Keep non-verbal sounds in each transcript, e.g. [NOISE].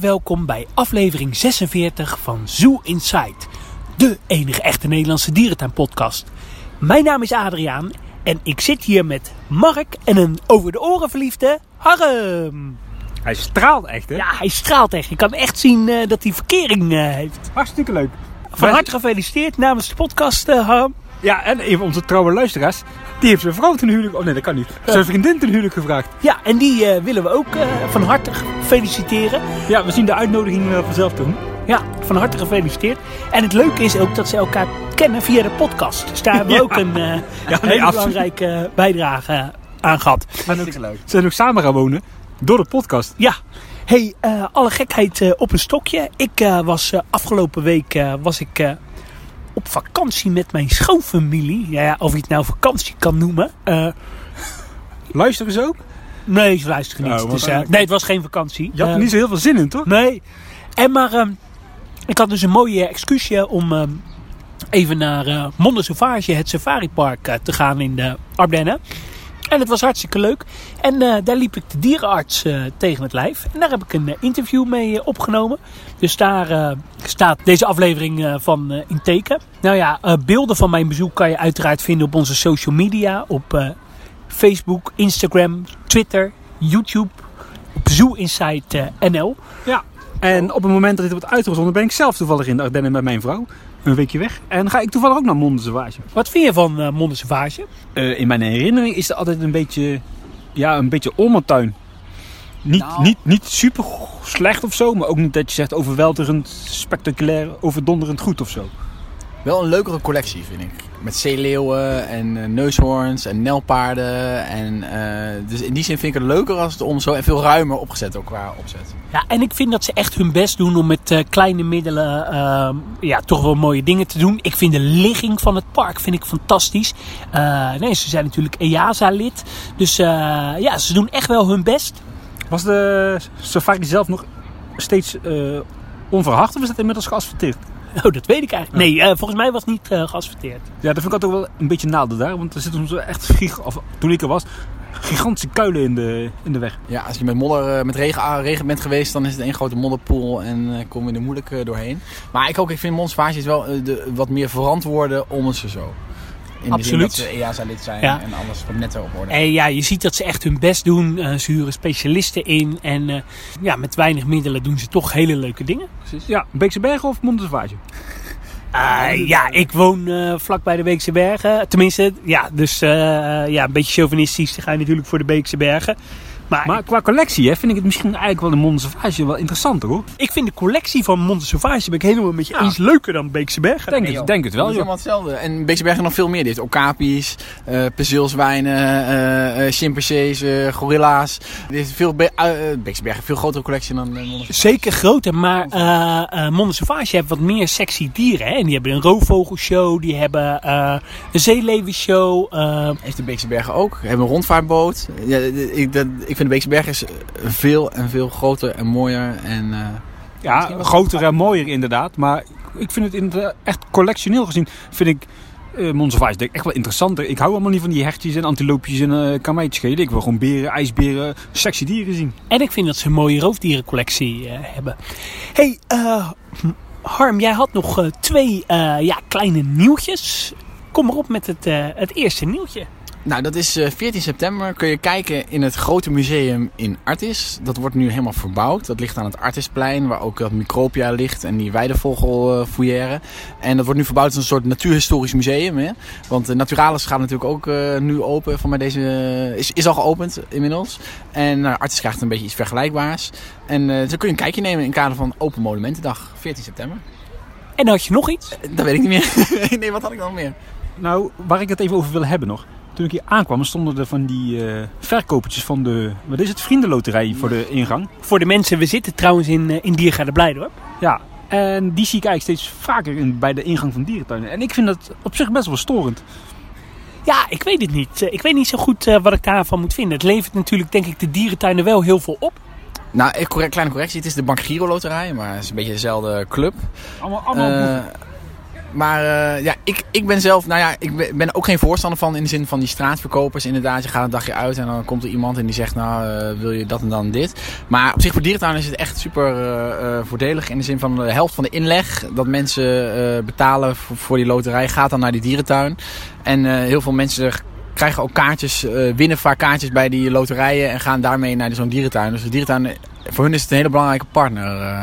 welkom bij aflevering 46 van Zoo Inside, de enige echte Nederlandse dierentuinpodcast. Mijn naam is Adriaan en ik zit hier met Mark en een over de oren verliefde Harm. Hij straalt echt, hè? Ja, hij straalt echt. Je kan echt zien eh, dat hij verkering eh, heeft. Hartstikke leuk. Van harte gefeliciteerd namens de podcast, eh, Harm. Ja, en even onze trouwe luisteraars. Die heeft zijn vrouw ten huwelijk... Oh nee, dat kan niet. Zijn vriendin ten huwelijk gevraagd. Ja, en die eh, willen we ook eh, van harte feliciteren. Ja, we zien de uitnodiging wel vanzelf doen. Ja, van harte gefeliciteerd. En het leuke is ook dat ze elkaar kennen via de podcast. Dus daar hebben we Ja. ook een eh, nee, hele absoluut. belangrijke bijdrage aan gehad. Zijn, ook, ze zijn ook samen gaan wonen. Door de podcast. Ja, hey, eh, alle gekheid eh, op een stokje. Ik eh, was eh, afgelopen week eh, was ik, eh, op vakantie met mijn schoonfamilie. Ja, ja, of je het nou vakantie kan noemen. Eh, Luisteren ze ook? nee, ze luisteren niet. Oh, dus, nee, het was geen vakantie. Je had er Eh, niet zo heel veel zin in, toch? Nee. En maar ehm, ik had dus een mooie excuusje om ehm, even naar eh Monde Sauvage, het safaripark, te gaan in de Ardennen. En het was hartstikke leuk. En eh, daar liep ik de dierenarts eh, tegen het lijf. En daar heb ik een eh, interview mee opgenomen. Dus daar staat deze aflevering van in teken. Nou ja, beelden van mijn bezoek kan je uiteraard vinden op onze social media. Op Facebook, Instagram, Twitter, YouTube. Op eh, NL. Ja. En op het moment dat dit wordt uitgezonden ben ik zelf toevallig in de Ardennen met mijn vrouw. Een weekje weg. En ga ik toevallig ook naar Mondensavage. Wat vind je van eh Monde Sauvage? Eh, in mijn herinnering is het altijd een beetje... Ja, een beetje ommertuin. Niet, Nou. niet, niet super slecht of zo. Maar ook niet dat je zegt overweldigend, spectaculair, overdonderend goed of zo. Wel een leukere collectie, vind ik. Met zeeleeuwen en eh, neushoorns en nelpaarden. En, eh, dus in die zin vind ik het leuker als het om zo en veel ruimer opgezet ook qua opzet. Ja, en ik vind dat ze echt hun best doen om met eh, kleine middelen ehm, ja, toch wel mooie dingen te doen. Ik vind de ligging van het park vind ik fantastisch. Eh, nee, ze zijn natuurlijk EASA-lid. Dus eh, ja, ze doen echt wel hun best. Was de safari zelf nog steeds eh, onverhard of is dat inmiddels geasfalteerd? [LAUGHS] Oh, dat weet ik eigenlijk. Nee, eh, volgens mij was het niet eh geasfalteerd. Ja, dat vind ik altijd wel een beetje nadeel daar. Want er zitten soms echt, gig- of, toen ik er was, gigantische kuilen in de, in de weg. Ja, als je met modder, eh, met regen, ah, regen bent geweest, dan is het één grote modderpoel en eh, kom je er moeilijk doorheen. Maar ik ook, ik vind Monsvage is wel de, wat meer verantwoorde om ze zo. In de zin Absoluut. dat ze EASA-lid zijn Ja. en alles wat netter op orde. En ja, je ziet dat ze echt hun best doen. Eh, ze huren specialisten in. En eh, ja, met weinig middelen doen ze toch hele leuke dingen. Ja, Beekse Bergen of Mondensavage? Eh, [LAUGHS] ja, ik woon eh vlak bij de Beekse Bergen. Tenminste, ja, dus eh, ja, een beetje chauvinistisch. Dan ga je natuurlijk voor de Beekse Bergen. Maar, Maar qua collectie hè, vind ik het misschien eigenlijk wel de Mondensavage wel interessanter hoor. ik vind de collectie van Monte Sauvage ben ik helemaal met je Ja. eens leuker dan Beekse Bergen. Denk, Nee, het, denk het wel Dat is helemaal hetzelfde. En Beekse Bergen nog veel meer. Die heeft okapi's, eh perzeelzwijnen, eh eh, chimpansees, eh, gorilla's. Die heeft veel Be eh, Beekse Bergen een veel grotere collectie dan uh, Zeker groter, maar eh eh Monte Sauvage heeft wat meer sexy dieren. Hè? En die hebben een roofvogelshow, die hebben eh, een zeelevenshow. eh, Heeft de Beekse Bergen ook. We hebben een rondvaartboot. Ja, ik, dat, ik vind de Beekse Bergen is eh, veel en veel groter en mooier. En, eh, Ja, groter en mooier inderdaad. Maar ik vind het inderdaad echt collectioneel gezien, vind ik eh denk ik echt wel interessanter. Ik hou allemaal niet van die hertjes en antiloopjes en eh kan mij het schelen. Ik wil gewoon beren, ijsberen, sexy dieren zien. En ik vind dat ze een mooie roofdierencollectie eh, hebben. hey, eh, Harm, jij had nog eh, twee eh, ja, kleine nieuwtjes. Kom maar op met het, eh, het eerste nieuwtje. Nou, dat is eh, 14 september. Kun je kijken in het grote museum in Artis. Dat wordt nu helemaal verbouwd. Dat ligt aan het Artisplein, waar ook dat Micropia ligt en die weidevogelfoyer. En dat wordt nu verbouwd als een soort natuurhistorisch museum. Hè? Want de Naturalis gaat natuurlijk ook eh, nu open. Van mij deze, is, is al geopend inmiddels. En nou, Artis krijgt een beetje iets vergelijkbaars. En eh zo kun je een kijkje nemen in het kader van Open Monumentendag, 14 september. En dan had je nog iets? Eh, Dat weet ik niet meer. [LAUGHS] nee, wat had ik dan meer? Nou, waar ik het even over wil hebben nog. Toen ik hier aankwam, stonden er van die eh verkopertjes van de, wat is het, vriendenloterij voor de ingang. Voor de mensen, we zitten trouwens in, eh, in Diergaarde Blijdorp. Ja, en die zie ik eigenlijk steeds vaker in, bij de ingang van dierentuinen. En ik vind dat op zich best wel storend. Ja, ik weet het niet. Eh, Ik weet niet zo goed eh, wat ik daarvan moet vinden. Het levert natuurlijk, denk ik, de dierentuinen wel heel veel op. Nou, correct, kleine correctie. Het is de Bank Giro Loterij, maar het is een beetje dezelfde club. Allemaal. Maar eh, ja, ik, ik ben zelf, nou ja, ik ben- ook geen voorstander van in de zin van die straatverkopers. Inderdaad, je gaat een dagje uit en dan komt er iemand en die zegt, nou, eh, wil je dat en dan dit. Maar op zich voor dierentuin is het echt super eh, voordelig in de zin van de helft van de inleg. Dat mensen betalen voor, die loterij gaat dan naar die dierentuin. En heel veel mensen krijgen ook kaartjes, winnen vaak kaartjes bij die loterijen en gaan daarmee naar zo'n dierentuin. Dus de dierentuin, voor hun is het een hele belangrijke partner,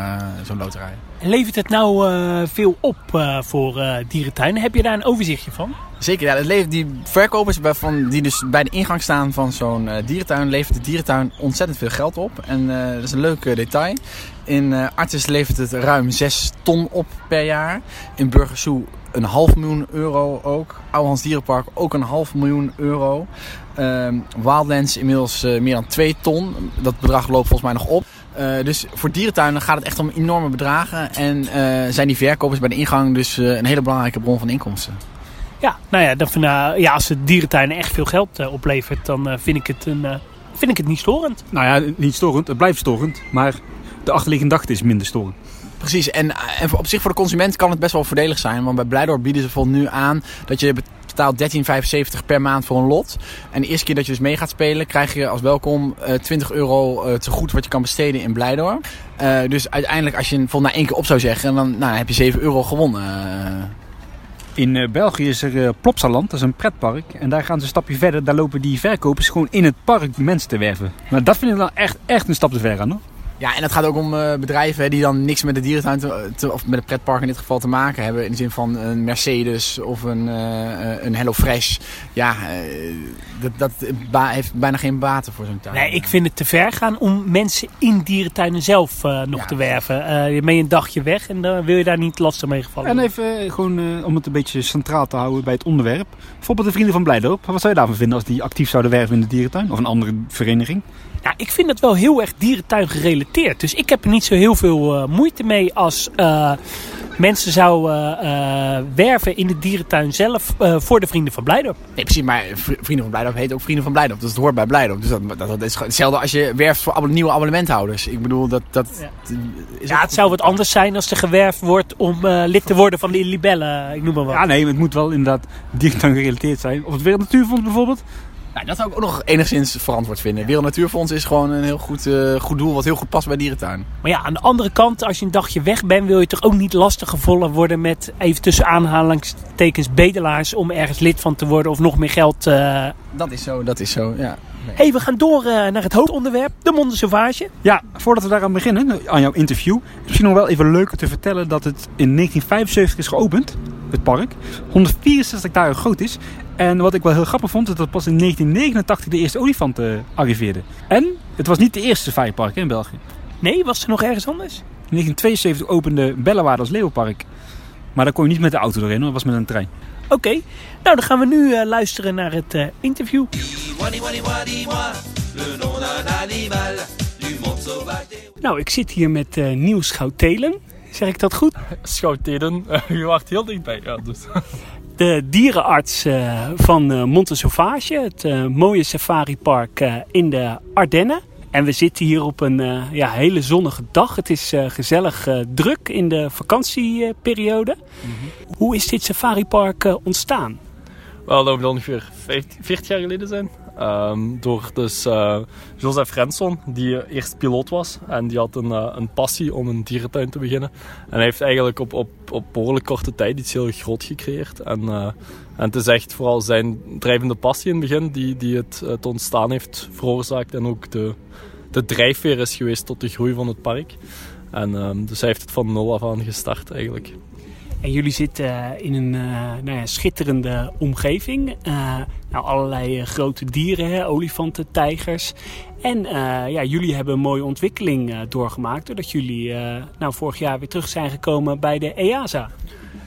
zo'n loterij. Levert het nou eh, veel op eh, voor eh, dierentuinen? Heb je daar een overzichtje van? Zeker, ja, het levert die verkopers van, die dus bij de ingang staan van zo'n dierentuin, levert de dierentuin ontzettend veel geld op. En dat is een leuk detail. In eh Artis levert het ruim 6 ton op per jaar. In Burgersoe een half miljoen euro ook. Ouwehans Dierenpark ook een half miljoen euro. Ehm, Wildlands inmiddels meer dan 2 ton. Dat bedrag loopt volgens mij nog op. Eh, dus voor dierentuinen gaat het echt om enorme bedragen. En eh, zijn die verkopers bij de ingang dus eh, een hele belangrijke bron van inkomsten. Ja, nou ja, dan vind, eh, ja als de dierentuinen echt veel geld oplevert, dan vind, ik het een, eh, vind ik het niet storend. Nou ja, niet storend. Het blijft storend. Maar de achterliggende gedachte is minder storend. Precies, en, en op zich voor de consument kan het best wel voordelig zijn. Want bij Blijdorp bieden ze bijvoorbeeld nu aan dat je betaalt 13,75 per maand voor een lot. En de eerste keer dat je dus mee gaat spelen, krijg je als welkom eh 20 euro eh, te goed wat je kan besteden in Blijdorp. Eh, dus uiteindelijk, als je bijvoorbeeld na één keer op zou zeggen, dan nou, heb je 7 euro gewonnen. Eh, In eh, België is er eh, Plopsaland, dat is een pretpark. En daar gaan ze een stapje verder. Daar lopen die verkopers gewoon in het park mensen te werven. Maar dat vind ik dan echt, echt een stap te ver aan hoor. Ja, en het gaat ook om eh, bedrijven hè, die dan niks met de dierentuin te, te- of met het pretpark in dit geval te maken hebben. In de zin van een Mercedes of een, eh eh, een HelloFresh. Ja, eh, dat, dat ba- heeft bijna geen baten voor zo'n tuin. Nee, ik vind het te ver gaan om mensen in dierentuinen zelf nog Ja. te werven. Eh, je bent een dagje weg en dan wil je daar niet lastig mee gevallen En even gewoon eh, om het een beetje centraal te houden bij het onderwerp. Bijvoorbeeld de Vrienden van Blijdorp. Wat zou je daarvan vinden als die actief zouden werven in de dierentuin? Of een andere vereniging? Ja, ik vind het wel heel erg dierentuin gerelateerd. Dus ik heb er niet zo heel veel eh, moeite mee als eh, mensen zouden eh, werven in de dierentuin zelf eh, voor de Vrienden van Blijdorp. Nee, precies, maar Vri- Vrienden van Blijdorp heet ook Vrienden van Blijdorp. Dus het hoort bij Blijdorp. Dus dat, dat, dat is hetzelfde als je werft voor abonne- nieuwe abonnementhouders. Ik bedoel, dat, dat Ja. is Ja, het zou wat anders zijn als er gewerfd wordt om eh, lid te worden van de Libellen. Ik noem maar wat. Ja, nee, het moet wel inderdaad dierentuin gerelateerd zijn. Of het Wereld Natuurfonds bijvoorbeeld. Ja, dat zou ik ook nog enigszins verantwoord vinden. Wereld Natuurfonds is gewoon een heel goed, eh, goed doel wat heel goed past bij dierentuin. Maar ja, aan de andere kant, als je een dagje weg bent, wil je toch ook niet lastig gevallen worden met even tussen aanhalingstekens bedelaars om ergens lid van te worden of nog meer geld. eh. Dat is zo, dat is zo, ja. hey, we gaan door eh, naar het hoofdonderwerp, de Monde Sauvage. Ja, voordat we daaraan beginnen, aan jouw interview, is misschien nog wel even leuk te vertellen dat het in 1975 is geopend, het park. 164 hectare groot is. En wat ik wel heel grappig vond, is dat pas in 1989 de eerste olifant eh, arriveerde. En het was niet de eerste safaripark in België. Nee, was er nog ergens anders? In 1972 opende Bellewaarde als leeuwpark. Maar daar kon je niet met de auto doorheen, hoor. dat was met een trein. Oké, nou dan gaan we nu eh, luisteren naar het eh, interview. Nou, ik zit hier met eh Niels Schoutelen. Zeg ik dat goed? [LAUGHS] Schouteden, je [LAUGHS] wacht heel dichtbij. Ja, dus. [LAUGHS] De dierenarts eh, van eh Monte Sauvage, het eh, mooie safaripark in de Ardennen. En we zitten hier op een ja, hele zonnige dag. Het is gezellig druk in de vakantieperiode. Hoe is dit safaripark ontstaan? Wel, dat moet ongeveer 15, 40 jaar geleden zijn. Ehm, door dus eh, Joseph Renson, die eerst piloot was. En die had een, eh, een passie om een dierentuin te beginnen. En hij heeft eigenlijk op, op, op behoorlijk korte tijd iets heel groot gecreëerd. En, eh, en het is echt vooral zijn drijvende passie in het begin die, die het, het ontstaan heeft veroorzaakt. En ook de, de drijfveer is geweest tot de groei van het park. En ehm, dus hij heeft het van nul af aan gestart eigenlijk. En jullie zitten eh, in een eh, nou ja, schitterende omgeving. Eh, nou, allerlei grote dieren, hè, olifanten, tijgers. En ja, jullie hebben een mooie ontwikkeling doorgemaakt. Doordat jullie nou, vorig jaar weer terug zijn gekomen bij de EASA.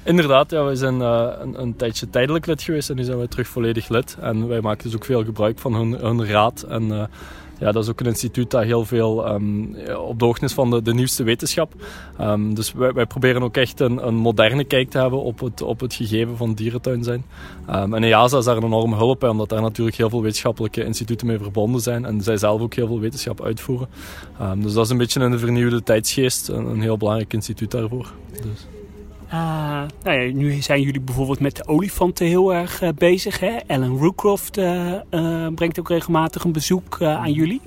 Inderdaad, we zijn een, een tijdje tijdelijk lid geweest en nu zijn we terug volledig lid. En wij maken dus ook veel gebruik van hun, hun raad. En ja, dat is ook een instituut dat heel veel ehm, op de hoogte is van de, de nieuwste wetenschap. Ehm, dus wij, wij proberen ook echt een, een moderne kijk te hebben op het, op het gegeven van dierentuin zijn. Ehm, en EASA is daar een enorme hulp bij, omdat daar natuurlijk heel veel wetenschappelijke instituten mee verbonden zijn. En zij zelf ook heel veel wetenschap uitvoeren. Dus dat is een beetje een vernieuwde tijdsgeest, een, een heel belangrijk instituut daarvoor. Dus. Uh, nou nu zijn jullie bijvoorbeeld met de olifanten heel erg uh, bezig. Hè? Alan Rookcroft uh, brengt ook regelmatig een bezoek aan jullie.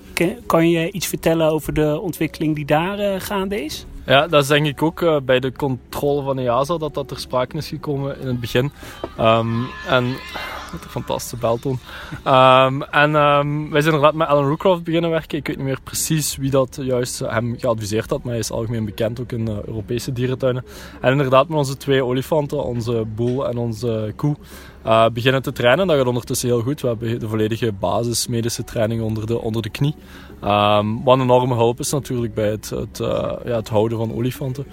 Kan, je iets vertellen over de ontwikkeling die daar gaande is? Ja, dat is denk ik ook bij de controle van EASA dat dat ter sprake is gekomen in het begin. Um, en wat een fantastische beltoon. Um, en um, wij zijn inderdaad met Alan Rookcroft beginnen werken. Ik weet niet meer precies wie dat juist hem geadviseerd had, maar hij is algemeen bekend ook in uh, Europese dierentuinen. En inderdaad met onze twee olifanten, onze boel en onze koe, uh, beginnen te trainen. Dat gaat ondertussen heel goed. We hebben de volledige basismedische training onder de, onder de knie. Um, wat een enorme hulp is natuurlijk bij het, het, ja, het houden van olifanten.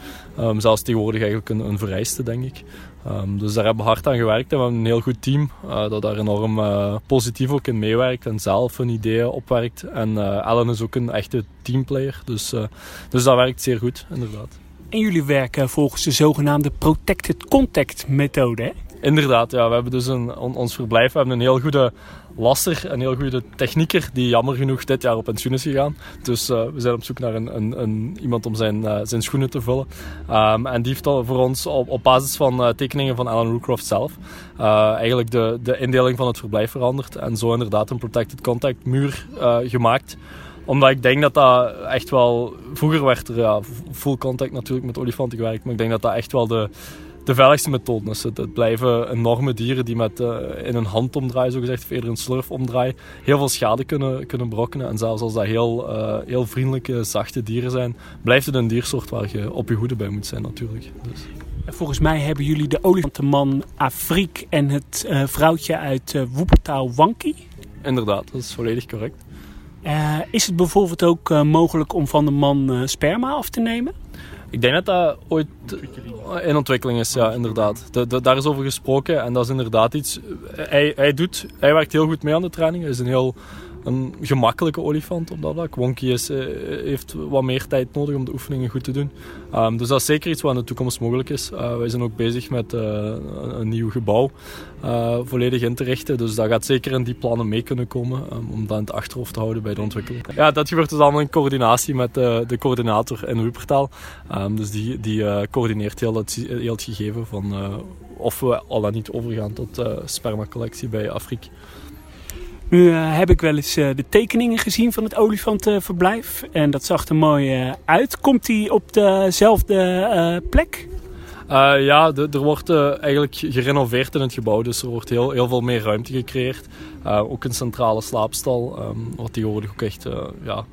Zelfs tegenwoordig eigenlijk een vereiste, denk ik. Um, dus daar hebben we hard aan gewerkt en we hebben een heel goed team uh, dat daar enorm uh, positief ook in meewerkt en zelf hun ideeën opwerkt. En uh, Ellen is ook een echte teamplayer, dus, dus dat werkt zeer goed, inderdaad. En jullie werken volgens de zogenaamde Protected Contact methode, hè? Inderdaad, ja. We hebben dus een, ons verblijf, we hebben een heel goede lasser, een heel goede technieker, die jammer genoeg dit jaar op pensioen is gegaan. Dus uh, we zijn op zoek naar een, een, een iemand om zijn, uh, zijn schoenen te vullen. Um, en die heeft al voor ons op, basis van uh, tekeningen van Alan Rookcroft zelf eigenlijk de, de indeling van het verblijf veranderd. En zo inderdaad een protected contact muur gemaakt omdat ik denk dat dat echt wel... Vroeger werd er ja, full contact natuurlijk met olifanten gewerkt. Maar ik denk dat dat echt wel de, de veiligste methode is. Het, blijven enorme dieren die met, uh, in een handomdraai, zogezegd, of eerder een slurfomdraai, heel veel schade kunnen, kunnen brokkenen. En zelfs als dat heel, uh, heel vriendelijke, zachte dieren zijn, blijft het een diersoort waar je op je hoede bij moet zijn natuurlijk. Dus. Volgens mij hebben jullie de olifantenman Afriek en het uh, vrouwtje uit Woepertaal Wanki. Inderdaad, dat is volledig correct. Is het bijvoorbeeld ook mogelijk om van de man sperma af te nemen? Ik denk dat dat ooit in ontwikkeling is, ja, inderdaad. De, daar is over gesproken en dat is inderdaad iets... Hij, hij, doet, hij werkt heel goed mee aan de training. Hij is een heel een gemakkelijke olifant op dat. Wonky is, eh, heeft wat meer tijd nodig om de oefeningen goed te doen. Um, dus dat is zeker iets wat in de toekomst mogelijk is. Uh, wij zijn ook bezig met uh, een, nieuw gebouw volledig in te richten. Dus dat gaat zeker in die plannen mee kunnen komen um, om dat in het achterhoofd te houden bij de ontwikkeling. Ja, dat gebeurt dus allemaal in coördinatie met de coördinator in Wuppertal. Um, dus die, die coördineert heel het, heel het gegeven van of we al dan niet overgaan tot spermacollectie bij Afrika. Nu uh, heb ik wel eens uh, de tekeningen gezien van het olifantenverblijf. En dat zag er mooi uh, uit. Komt die op dezelfde plek? ja, de, er wordt eigenlijk gerenoveerd in het gebouw. Dus er wordt heel, heel veel meer ruimte gecreëerd. ook een centrale slaapstal. Um, wat tegenwoordig ook echt ja,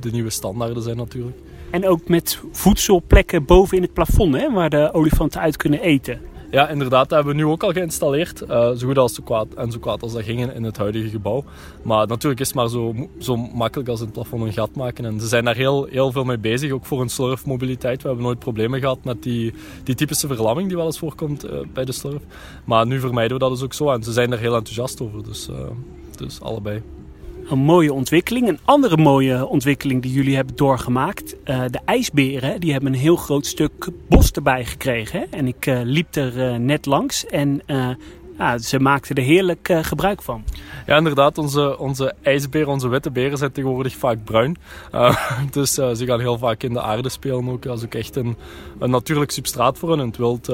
de nieuwe standaarden zijn natuurlijk. En ook met voedselplekken boven in het plafond, hè, waar de olifanten uit kunnen eten. Ja, inderdaad. Dat hebben we nu ook al geïnstalleerd. Uh, zo goed als zo kwaad en zo kwaad als dat ging in het huidige gebouw. Maar natuurlijk is het maar zo, zo makkelijk als in het plafond een gat maken. En ze zijn daar heel, heel veel mee bezig, ook voor een slurfmobiliteit. We hebben nooit problemen gehad met die, die typische verlamming die wel eens voorkomt uh, bij de slurf. Maar nu vermijden we dat dus ook zo. En ze zijn er heel enthousiast over. Dus, uh, dus allebei een mooie ontwikkeling. Een andere mooie ontwikkeling die jullie hebben doorgemaakt. Uh, de ijsberen die hebben een heel groot stuk bos erbij gekregen. En ik uh, liep er uh, net langs en ja, ze maakten er heerlijk gebruik van. Ja, inderdaad. Onze, onze ijsberen, onze witte beren zijn tegenwoordig vaak bruin. [LAUGHS] dus ze gaan heel vaak in de aarde spelen ook. Dat is ook echt een, een natuurlijk substraat voor hen. In het wild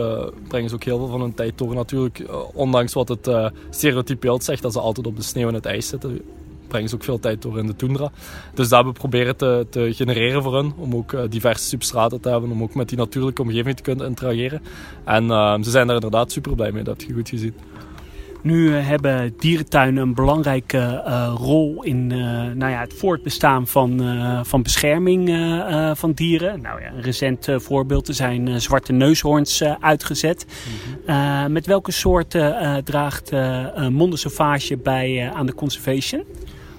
brengen ze ook heel veel van hun tijd door natuurlijk. ondanks wat het stereotype beeld zegt, dat ze altijd op de sneeuw en het ijs zitten brengen ze ook veel tijd door in de tundra. Dus dat we proberen te, te genereren voor hen, om ook uh, diverse substraten te hebben, om ook met die natuurlijke omgeving te kunnen interageren. En uh, ze zijn daar inderdaad super blij mee, dat heb je goed gezien. Nu uh, hebben dierentuinen een belangrijke uh, rol in uh, nou ja, het voortbestaan van, van bescherming van dieren. Nou ja, een recent voorbeeld, er zijn zwarte neushoorns uitgezet. Mm -hmm. met welke soorten draagt Sauvage bij aan de conservation?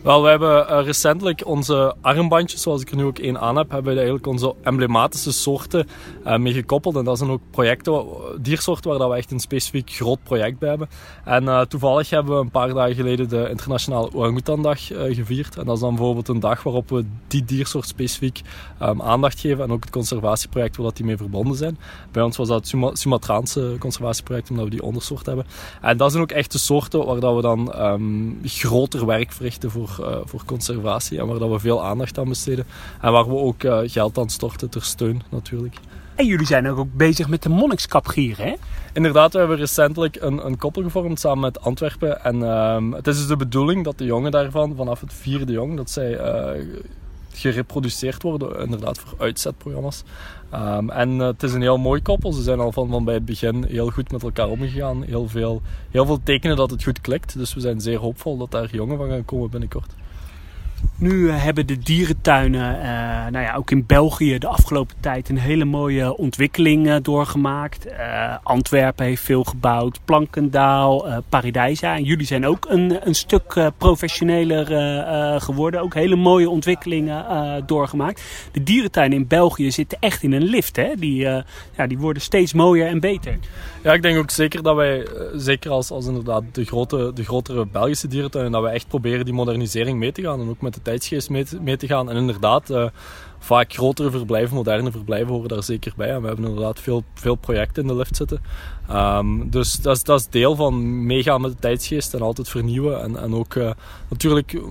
Wel, we hebben uh, recentelijk onze armbandjes, zoals ik er nu ook één aan heb, hebben we eigenlijk onze emblematische soorten uh, mee gekoppeld. En dat zijn ook projecten, diersoorten waar we echt een specifiek groot project bij hebben. En uh, toevallig hebben we een paar dagen geleden de Internationale Orangutandag gevierd. En dat is dan bijvoorbeeld een dag waarop we die diersoort specifiek um, aandacht geven. En ook het conservatieproject waar die mee verbonden zijn. Bij ons was dat het Suma Sumatraanse conservatieproject, omdat we die ondersoort hebben. En dat zijn ook echt de soorten waar dat we dan um, groter werk verrichten voor voor, uh, voor conservatie en waar dat we veel aandacht aan besteden. En waar we ook uh, geld aan storten ter steun natuurlijk. En jullie zijn ook, ook bezig met de monnikskapgier, hè? Inderdaad, we hebben recentelijk een, een koppel gevormd samen met Antwerpen. En ehm, het is dus de bedoeling dat de jongen daarvan, vanaf het vierde jong, dat zij eh, gereproduceerd worden, inderdaad voor uitzetprogramma's. Ehm, en eh, het is een heel mooi koppel. Ze zijn al van, van bij het begin heel goed met elkaar omgegaan. Heel veel, heel veel tekenen dat het goed klikt. Dus we zijn zeer hoopvol dat daar jongen van gaan komen binnenkort. Nu eh, hebben de dierentuinen, eh, nou ja, ook in België, de afgelopen tijd een hele mooie ontwikkeling uh, doorgemaakt. Antwerpen heeft veel gebouwd, Plankendaal, Paradijsa. En jullie zijn ook een, een stuk professioneler geworden. Ook hele mooie ontwikkelingen doorgemaakt. De dierentuinen in België zitten echt in een lift. Hè? Die, ja, die worden steeds mooier en beter. Ja, ik denk ook zeker dat wij, zeker als, als inderdaad de, grote, de grotere Belgische dierentuinen, dat wij echt proberen die modernisering mee te gaan. En ook met de tijdsgeest mee te, gaan. En inderdaad, uh, vaak grotere verblijven, moderne verblijven horen daar zeker bij. En we hebben inderdaad veel, veel projecten in de lift zitten. Um, dus dat is, dat is deel van meegaan met de tijdsgeest en altijd vernieuwen. En, en ook uh, natuurlijk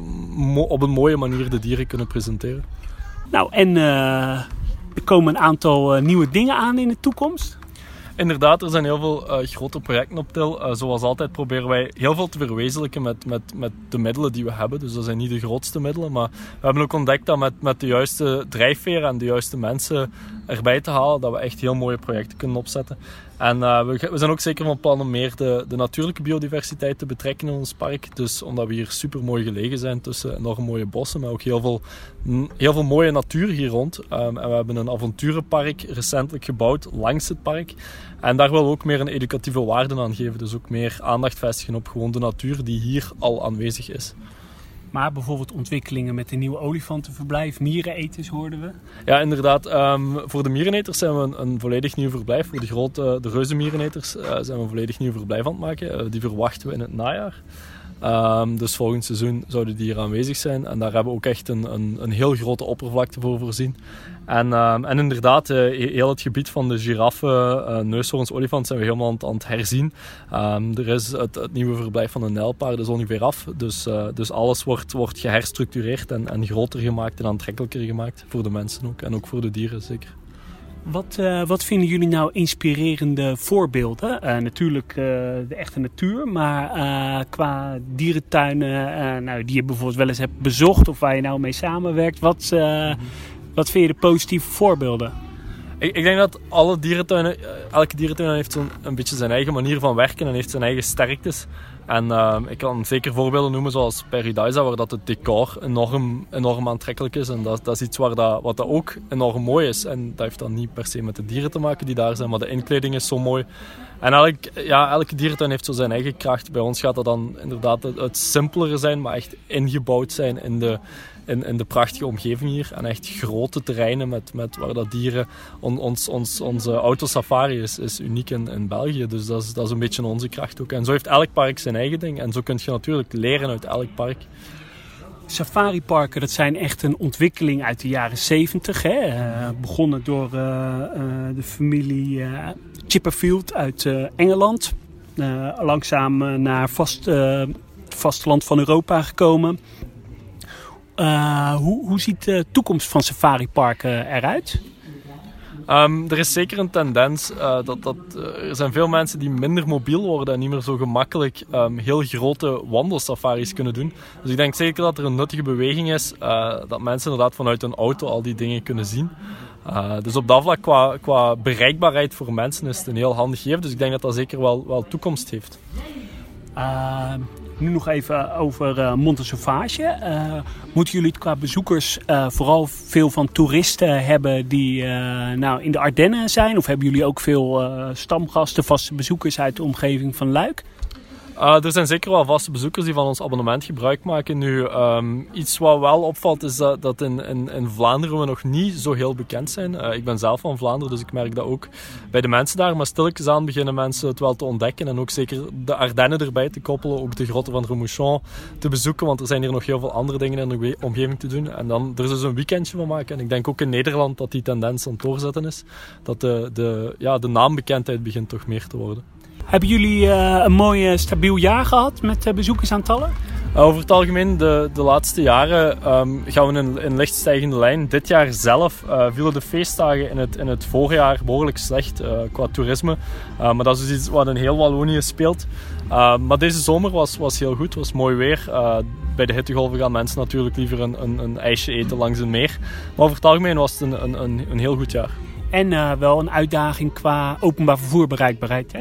op een mooie manier de dieren kunnen presenteren. Nou, en uh, er komen een aantal nieuwe dingen aan in de toekomst. Inderdaad, er zijn heel veel uh, grote projecten op til. Uh, zoals altijd proberen wij heel veel te verwezenlijken met, met, met de middelen die we hebben. Dus dat zijn niet de grootste middelen. Maar we hebben ook ontdekt dat met, met de juiste drijfveer en de juiste mensen erbij te halen, dat we echt heel mooie projecten kunnen opzetten. En uh, we, zijn ook zeker van plan om meer de, de natuurlijke biodiversiteit te betrekken in ons park. Dus omdat we hier super mooi gelegen zijn tussen enorm mooie bossen, maar ook heel veel, heel veel mooie natuur hier rond. Um, en we hebben een avonturenpark recentelijk gebouwd langs het park. En daar willen we ook meer een educatieve waarde aan geven. Dus ook meer aandacht vestigen op gewoon de natuur die hier al aanwezig is. Maar bijvoorbeeld ontwikkelingen met de nieuwe olifantenverblijf, miereneters hoorden we. Ja, inderdaad. Um, voor de miereneters zijn we een, een, volledig nieuw verblijf. Voor de grote, de reuzenmiereneters uh, zijn we een volledig nieuw verblijf aan het maken. Uh, die verwachten we in het najaar. Um, dus volgend seizoen zouden die hier aanwezig zijn. En daar hebben we ook echt een, een, een heel grote oppervlakte voor voorzien. En, um, en inderdaad, uh, heel het gebied van de giraffen, uh, neushoorns, olifant zijn we helemaal aan, het herzien. Um, er is het, nieuwe verblijf van de nijlpaarden is ongeveer af. Dus, uh, dus alles wordt, wordt geherstructureerd en, en groter gemaakt en aantrekkelijker gemaakt. Voor de mensen ook en ook voor de dieren zeker. Wat, uh, wat vinden jullie nou inspirerende voorbeelden? Uh, natuurlijk uh, de echte natuur, maar qua dierentuinen nou, die je bijvoorbeeld wel eens hebt bezocht of waar je nou mee samenwerkt. Wat, wat vind je de positieve voorbeelden? Ik, ik, denk dat alle dierentuinen, elke dierentuin heeft zo'n een beetje zijn eigen manier van werken en heeft zijn eigen sterktes. En uh, ik kan zeker voorbeelden noemen zoals Paradise, waar dat het decor enorm, enorm aantrekkelijk is. En dat, dat is iets waar dat, wat dat ook enorm mooi is. En dat heeft dan niet per se met de dieren te maken die daar zijn, maar de inkleding is zo mooi. En elk, ja, elke dierentuin heeft zo zijn eigen kracht. Bij ons gaat dat dan inderdaad het, het simpelere zijn, maar echt ingebouwd zijn in de, in, in de prachtige omgeving hier. En echt grote terreinen met, met waar dat dieren... On, ons, ons, onze autosafari is, is uniek in, in België. Dus dat is, dat is een beetje onze kracht ook. En zo heeft elk park zijn eigen ding. En zo kun je natuurlijk leren uit elk park. Safariparken, dat zijn echt een ontwikkeling uit de jaren 70. Hè? Uh, begonnen door uh, uh, de familie Chipperfield uit Engeland. langzaam naar vast, het vasteland van Europa gekomen. Hoe, hoe ziet de toekomst van safariparken eruit? Um, er is zeker een tendens uh, dat, dat er zijn veel mensen die minder mobiel worden en niet meer zo gemakkelijk um, heel grote wandelsafaris kunnen doen. Dus ik denk zeker dat er een nuttige beweging is dat mensen inderdaad vanuit een auto al die dingen kunnen zien. dus op dat vlak qua, qua bereikbaarheid voor mensen is het een heel handig gegeven. Dus ik denk dat dat zeker wel, wel toekomst heeft. Ehm, nu nog even over uh, Monte Sauvage. Uh, moeten jullie qua bezoekers vooral veel van toeristen hebben die nou, in de Ardennen zijn? Of hebben jullie ook veel stamgasten, vaste bezoekers uit de omgeving van Luik? Uh, er zijn zeker wel vaste bezoekers die van ons abonnement gebruik maken. Nu, um, iets wat wel opvalt is dat, dat in, in, in, Vlaanderen we nog niet zo heel bekend zijn. Uh, ik ben zelf van Vlaanderen, dus ik merk dat ook bij de mensen daar. Maar stilletjes aan beginnen mensen het wel te ontdekken. En ook zeker de Ardennen erbij te koppelen. Ook de grotten van Remouchon te bezoeken. Want er zijn hier nog heel veel andere dingen in de omgeving te doen. En dan er dus een weekendje van maken. En ik denk ook in Nederland dat die tendens aan het doorzetten is. Dat de, de, ja, de naambekendheid begint toch meer te worden. Hebben jullie uh, een mooi stabiel jaar gehad met uh, bezoekersaantallen? Over het algemeen, de, de laatste jaren ehm, gaan we in een licht stijgende lijn. Dit jaar zelf uh, vielen de feestdagen in het, in het voorjaar behoorlijk slecht uh, qua toerisme. maar dat is dus iets wat in heel Wallonië speelt. maar deze zomer was, was heel goed, was mooi weer. bij de hittegolven gaan mensen natuurlijk liever een, een, een, ijsje eten langs een meer. Maar over het algemeen was het een, een, een heel goed jaar. En wel een uitdaging qua openbaar vervoer bereikbaarheid. Hè?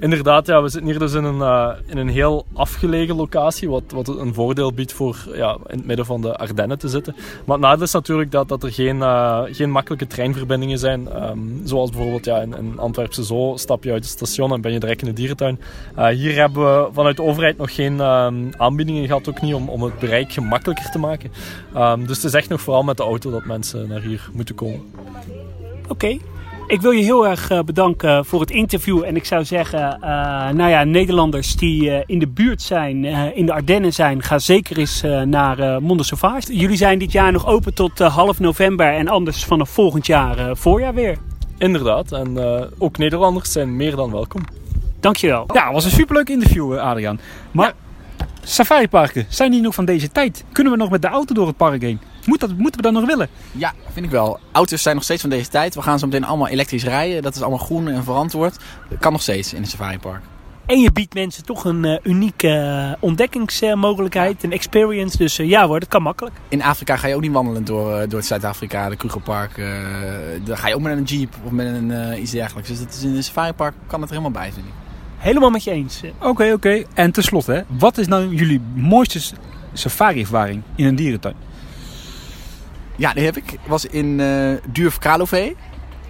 Inderdaad, ja, we zitten hier dus in een, uh, in een heel afgelegen locatie, wat, wat een voordeel biedt voor ja, in het midden van de Ardennen te zitten. Maar het nadeel is natuurlijk dat, dat er geen, uh, geen makkelijke treinverbindingen zijn. Um, zoals bijvoorbeeld ja, in, in Zo stap je uit het station en ben je direct in de dierentuin. Uh, hier hebben we vanuit de overheid nog geen um, aanbiedingen gehad, ook niet om, om het bereik gemakkelijker te maken. Um, dus het is echt nog vooral met de auto dat mensen naar hier moeten komen. Oké. Ik wil je heel erg eh, bedanken voor het interview. En ik zou zeggen, uh, nou ja, Nederlanders die uh, in de buurt zijn, in de Ardennen zijn, ga zeker eens naar Monde Sauvage. Jullie zijn dit jaar nog open tot half november en anders vanaf volgend jaar voorjaar weer. Inderdaad, en ook Nederlanders zijn meer dan welkom. Dankjewel. Ja, het was een superleuk interview, Adriaan. Maar ja. safariparken, zijn die nog van deze tijd? Kunnen we nog met de auto door het park heen? Moet dat, moeten we dat nog willen? Ja, vind ik wel. Auto's zijn nog steeds van deze tijd. We gaan zo meteen allemaal elektrisch rijden. Dat is allemaal groen en verantwoord. Dat kan nog steeds in een safaripark. En je biedt mensen toch een uh, unieke uh, ontdekkingsmogelijkheid, een experience. Dus uh, ja hoor, dat kan makkelijk. In Afrika ga je ook niet wandelen door, door het Zuid-Afrika, de Krugerpark. daar ga je ook met een jeep of met een, iets dergelijks. Dus dat is in een safaripark kan het er helemaal bij, vind ik. Helemaal met je eens. Oké, oké. Okay. En tenslotte, wat is nou jullie mooiste safari-ervaring in een dierentuin? Ja, die heb ik. Ik was in uh, Durf Kralove.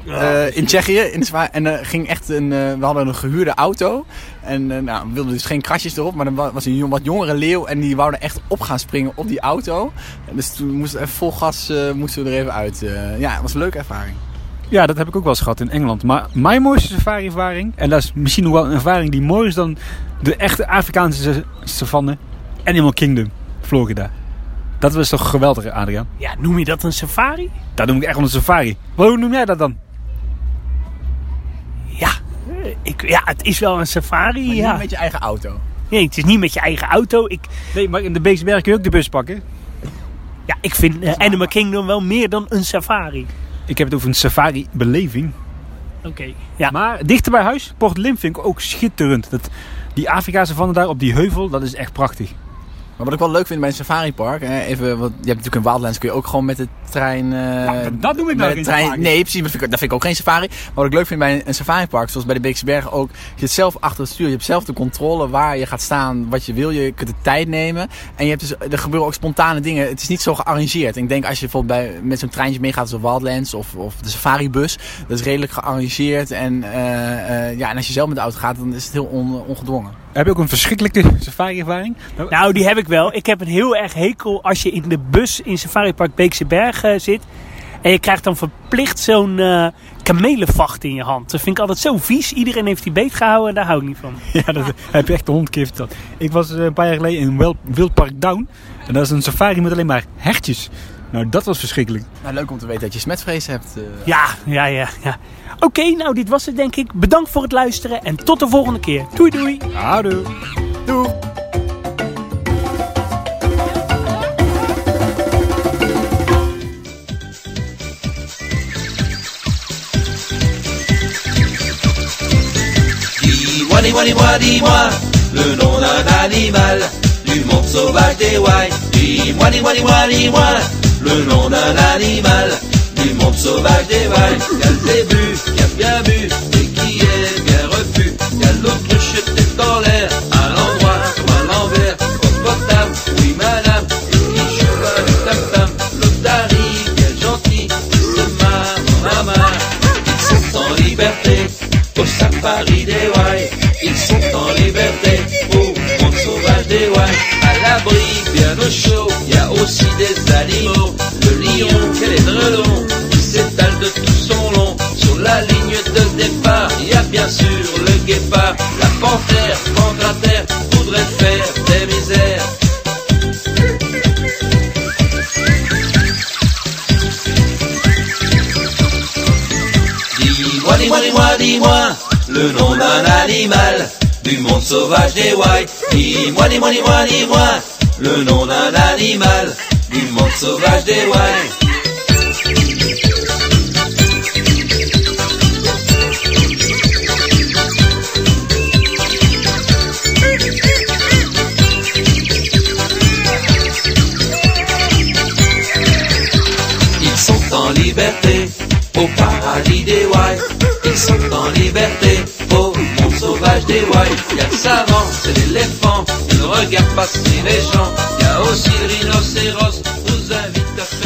Uh, in Tsjechië. In en uh, ging echt een, uh, we hadden een gehuurde auto. En nou, we wilden dus geen krasjes erop. Maar er was een wat jongere leeuw. En die wou er echt op gaan springen op die auto. En dus toen moesten we vol gas moesten we er even uit. ja, het was een leuke ervaring. Ja, dat heb ik ook wel eens gehad in Engeland. Maar mijn mooiste safari-ervaring, en dat is misschien nog wel een ervaring die mooier is dan de echte Afrikaanse savanne, Animal Kingdom, Florida. Dat was toch geweldig, Adriaan? Ja, noem je dat een safari? Dat noem ik echt wel een safari. hoe noem jij dat dan? Ja, ik, ja het is wel een safari. Maar ja. niet met je eigen auto. Nee, het is niet met je eigen auto. Ik... Nee, maar in de Beeksberg kun je ook de bus pakken. Ja, ik vind uh, Animal Kingdom wel meer dan een safari. Ik heb het over een safari-beleving. Oké, ja. Maar dichter bij huis, Port Lim vind ik ook schitterend. Dat, die Afrikaanse vannen daar op die heuvel, dat is echt prachtig. Maar wat ik wel leuk vind bij een safaripark, even, wat, je hebt natuurlijk in Wildlands kun je ook gewoon met de trein... Uh, dat doe ik nou trein, Nee, precies, dat vind, ik, dat vind ik ook geen safari. Maar wat ik leuk vind bij een, safaripark, zoals bij de Beekse Bergen ook, je zit zelf achter het stuur, je hebt zelf de controle waar je gaat staan, wat je wil, je kunt de tijd nemen. En je hebt dus, er gebeuren ook spontane dingen, het is niet zo gearrangeerd. ik denk als je bijvoorbeeld bij, met zo'n treintje meegaat zoals Wildlands of, of de safaribus, dat is redelijk gearrangeerd. En, uh, uh, ja, en als je zelf met de auto gaat, dan is het heel on, ongedwongen. Heb je ook een verschrikkelijke safari-ervaring? Nou, die heb ik wel. Ik heb een heel erg hekel als je in de bus in Safari Park Beekse Bergen uh, zit. En je krijgt dan verplicht zo'n uh, kamelenvacht in je hand. Dat vind ik altijd zo vies. Iedereen heeft die beet gehouden en daar hou ik niet van. [LAUGHS] Ja, dat heb je echt de hondkift. Dat. Ik was uh, een paar jaar geleden in Wildpark Down. En dat is een safari met alleen maar hertjes. Nou, dat was verschrikkelijk. Nou, leuk om te weten dat je smetvrees hebt. Uh... Ja, ja, ja. ja. Oké, okay, nou dit was het denk ik. Bedankt voor het luisteren en tot de volgende keer. Doei doei. Houdoe. Doei. Dis-moi, dis-moi, dis-moi, Le nom d'un animal Du monde sauvage des Wai Dis-moi, dis-moi, dis-moi, dis-moi Le nom d'un animal Du monde sauvage des Wai Qu'a le début, qui a bien bu Et qui est bien repu Qu'a l'autruche tête dans l'air À l'endroit ou à l'envers. Potable, oui madame Et qui joue avec tam-tam L'autre arrive, bien gentil C'est ma maman Ils sont en liberté Au safari des Wai Ils sont en liberté Au monde sauvage des Wai À l'abri, bien au chaud Il y a aussi des animaux. Le lion, quel est drôlon Qui s'étale de tout son long. Sur la ligne de départ Il y a bien sûr le guépard. La panthère, panthère Voudrait faire des misères. Dis-moi, dis-moi, dis-moi, dis-moi Le nom d'un animal Du monde sauvage des Wai Dis-moi, dis-moi, dis-moi, dis-moi le nom d'un animal du monde sauvage des Wai. Ils sont en liberté au paradis des Wai. Ils sont en liberté au monde sauvage des Wai. Il y a le savant, c'est l'éléphant, ne regarde pas passer les gens. Il y a aussi le rhinocéros, nous invite